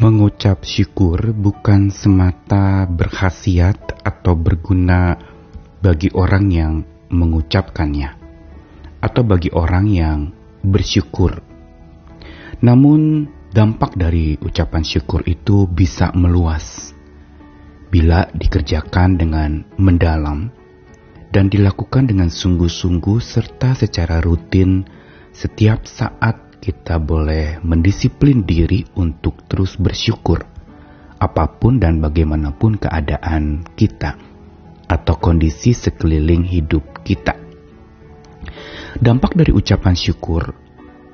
Mengucap syukur bukan semata berkhasiat atau berguna bagi orang yang mengucapkannya, atau bagi orang yang bersyukur. Namun, dampak dari ucapan syukur itu bisa meluas bila dikerjakan dengan mendalam dan dilakukan dengan sungguh-sungguh serta secara rutin setiap saat kita boleh mendisiplin diri untuk terus bersyukur apa pun dan bagaimanapun keadaan kita atau kondisi sekeliling hidup kita. Dampak dari ucapan syukur,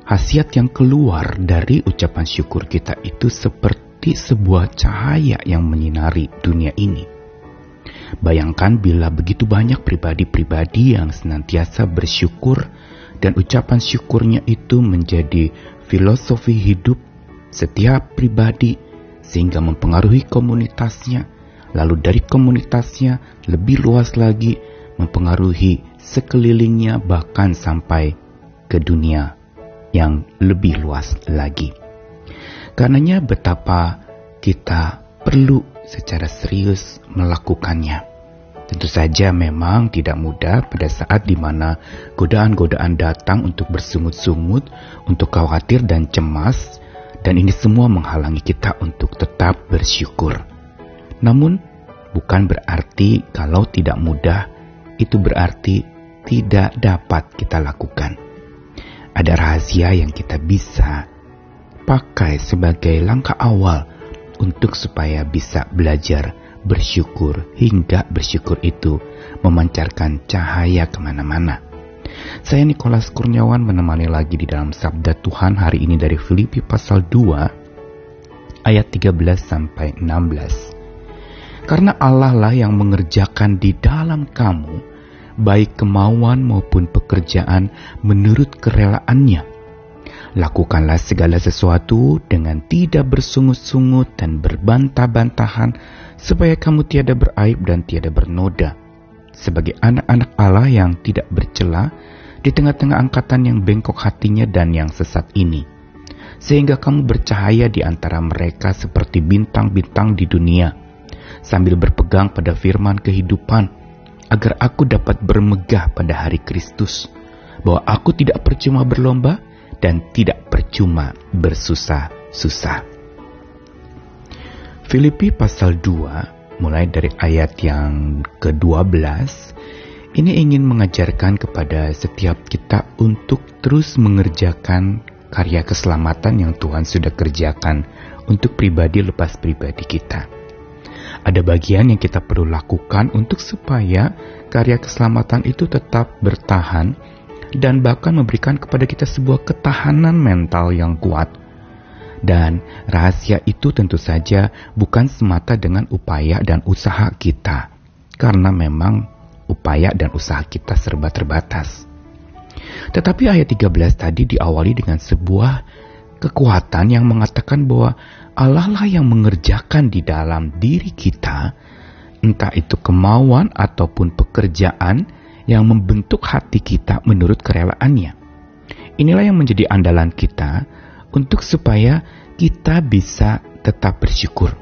hasiat yang keluar dari ucapan syukur kita itu seperti sebuah cahaya yang menyinari dunia ini. Bayangkan bila begitu banyak pribadi-pribadi yang senantiasa bersyukur dan ucapan syukurnya itu menjadi filosofi hidup setiap pribadi sehingga mempengaruhi komunitasnya, lalu dari komunitasnya lebih luas lagi mempengaruhi sekelilingnya bahkan sampai ke dunia yang lebih luas lagi. Karenanya betapa kita perlu secara serius melakukannya. Tentu saja memang tidak mudah pada saat di mana godaan-godaan datang untuk bersungut-sungut, untuk khawatir dan cemas, dan ini semua menghalangi kita untuk tetap bersyukur. Namun, bukan berarti kalau tidak mudah, itu berarti tidak dapat kita lakukan. Ada rahasia yang kita bisa pakai sebagai langkah awal untuk supaya bisa belajar bersyukur hingga bersyukur itu memancarkan cahaya ke mana-mana. Saya Nikolas Kurniawan menemani lagi di dalam Sabda Tuhan hari ini dari Filipi pasal 2 ayat 13 sampai 16. Karena Allah lah yang mengerjakan di dalam kamu baik kemauan maupun pekerjaan menurut kerelaannya Lakukanlah segala sesuatu dengan tidak bersungut-sungut dan berbantah-bantahan, supaya kamu tiada beraib dan tiada bernoda. Sebagai anak-anak Allah yang tidak bercela di tengah-tengah angkatan yang bengkok hatinya dan yang sesat ini, sehingga kamu bercahaya di antara mereka seperti bintang-bintang di dunia, sambil berpegang pada firman kehidupan, agar aku dapat bermegah pada hari Kristus, bahwa aku tidak percuma berlomba dan tidak percuma bersusah-susah. Filipi pasal 2 mulai dari ayat yang ke-12 ini ingin mengajarkan kepada setiap kita untuk terus mengerjakan karya keselamatan yang Tuhan sudah kerjakan untuk pribadi lepas pribadi kita. Ada bagian yang kita perlu lakukan untuk supaya karya keselamatan itu tetap bertahan dan bahkan memberikan kepada kita sebuah ketahanan mental yang kuat. Dan rahasia itu tentu saja bukan semata dengan upaya dan usaha kita, karena memang upaya dan usaha kita serba terbatas. Tetapi ayat 13 tadi diawali dengan sebuah kekuatan yang mengatakan bahwa Allah lah yang mengerjakan di dalam diri kita, entah itu kemauan ataupun pekerjaan yang membentuk hati kita menurut kerelaannya. Inilah yang menjadi andalan kita untuk supaya kita bisa tetap bersyukur,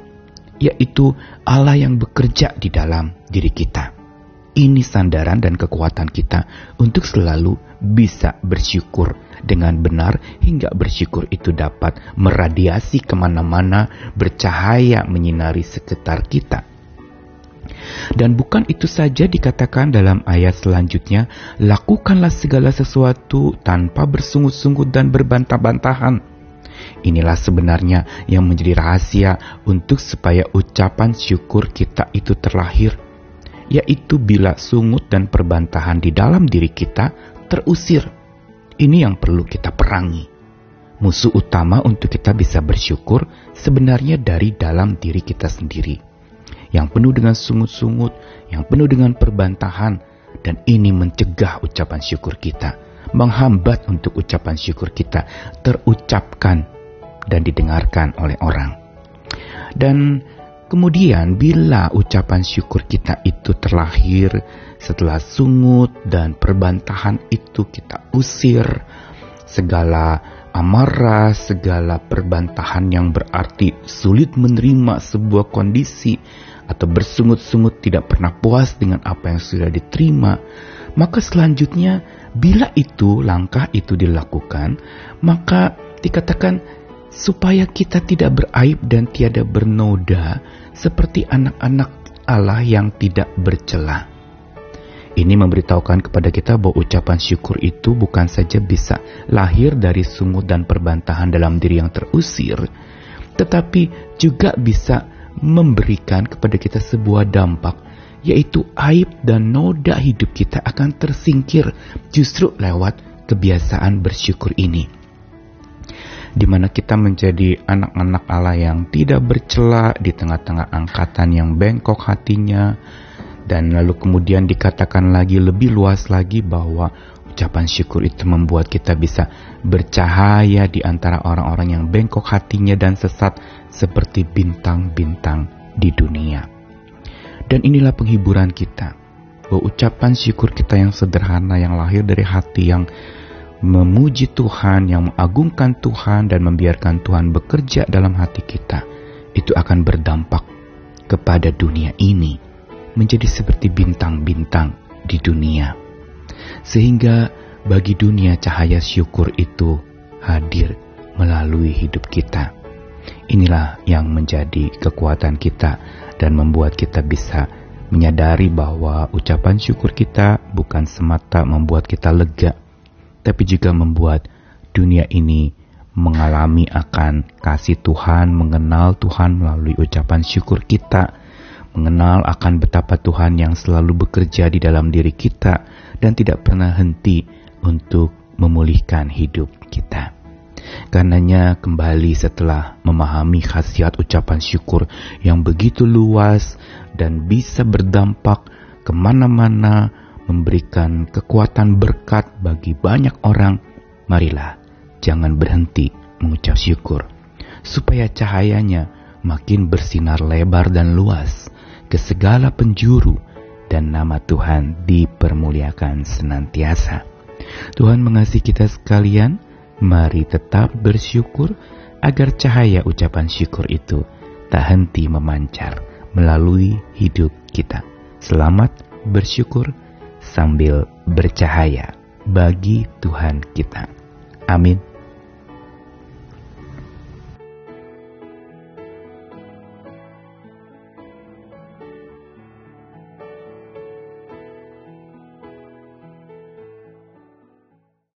yaitu Allah yang bekerja di dalam diri kita. Ini sandaran dan kekuatan kita untuk selalu bisa bersyukur dengan benar hingga bersyukur itu dapat meradiasi ke mana-mana, bercahaya menyinari sekitar kita dan bukan itu saja dikatakan dalam ayat selanjutnya, lakukanlah segala sesuatu tanpa bersungut-sungut dan berbantah-bantahan. Inilah sebenarnya yang menjadi rahasia untuk supaya ucapan syukur kita itu terlahir, yaitu bila sungut dan perbantahan di dalam diri kita terusir. Ini yang perlu kita perangi. Musuh utama untuk kita bisa bersyukur sebenarnya dari dalam diri kita sendiri yang penuh dengan sungut-sungut, yang penuh dengan perbantahan, dan ini mencegah ucapan syukur kita, menghambat untuk ucapan syukur kita terucapkan dan didengarkan oleh orang. Dan kemudian bila ucapan syukur kita itu terlahir setelah sungut dan perbantahan itu kita usir, segala amarah, segala perbantahan yang berarti sulit menerima sebuah kondisi atau bersungut-sungut tidak pernah puas dengan apa yang sudah diterima, maka selanjutnya bila itu langkah itu dilakukan, maka dikatakan supaya kita tidak beraib dan tiada bernoda seperti anak-anak Allah yang tidak bercela. Ini memberitahukan kepada kita bahwa ucapan syukur itu bukan saja bisa lahir dari sungut dan perbantahan dalam diri yang terusir, tetapi juga bisa memberikan kepada kita sebuah dampak, yaitu aib dan noda hidup kita akan tersingkir justru lewat kebiasaan bersyukur ini. Di mana kita menjadi anak-anak Allah yang tidak bercela di tengah-tengah angkatan yang bengkok hatinya, dan lalu kemudian dikatakan lagi lebih luas lagi bahwa ucapan syukur itu membuat kita bisa bercahaya di antara orang-orang yang bengkok hatinya dan sesat seperti bintang-bintang di dunia. Dan inilah penghiburan kita, bahwa ucapan syukur kita yang sederhana yang lahir dari hati yang memuji Tuhan, yang mengagungkan Tuhan dan membiarkan Tuhan bekerja dalam hati kita, itu akan berdampak kepada dunia ini menjadi seperti bintang-bintang di dunia. Sehingga bagi dunia cahaya syukur itu hadir melalui hidup kita. Inilah yang menjadi kekuatan kita dan membuat kita bisa menyadari bahwa ucapan syukur kita bukan semata membuat kita lega, tapi juga membuat dunia ini mengalami akan kasih Tuhan, mengenal Tuhan melalui ucapan syukur kita mengenal akan betapa Tuhan yang selalu bekerja di dalam diri kita dan tidak pernah henti untuk memulihkan hidup kita. Karenanya kembali setelah memahami khasiat ucapan syukur yang begitu luas dan bisa berdampak ke mana-mana memberikan kekuatan berkat bagi banyak orang, marilah jangan berhenti mengucap syukur supaya cahayanya makin bersinar lebar dan luas ke segala penjuru dan nama Tuhan dipermuliakan senantiasa. Tuhan mengasihi kita sekalian, mari tetap bersyukur agar cahaya ucapan syukur itu tak henti memancar melalui hidup kita. Selamat bersyukur sambil bercahaya bagi Tuhan kita. Amin.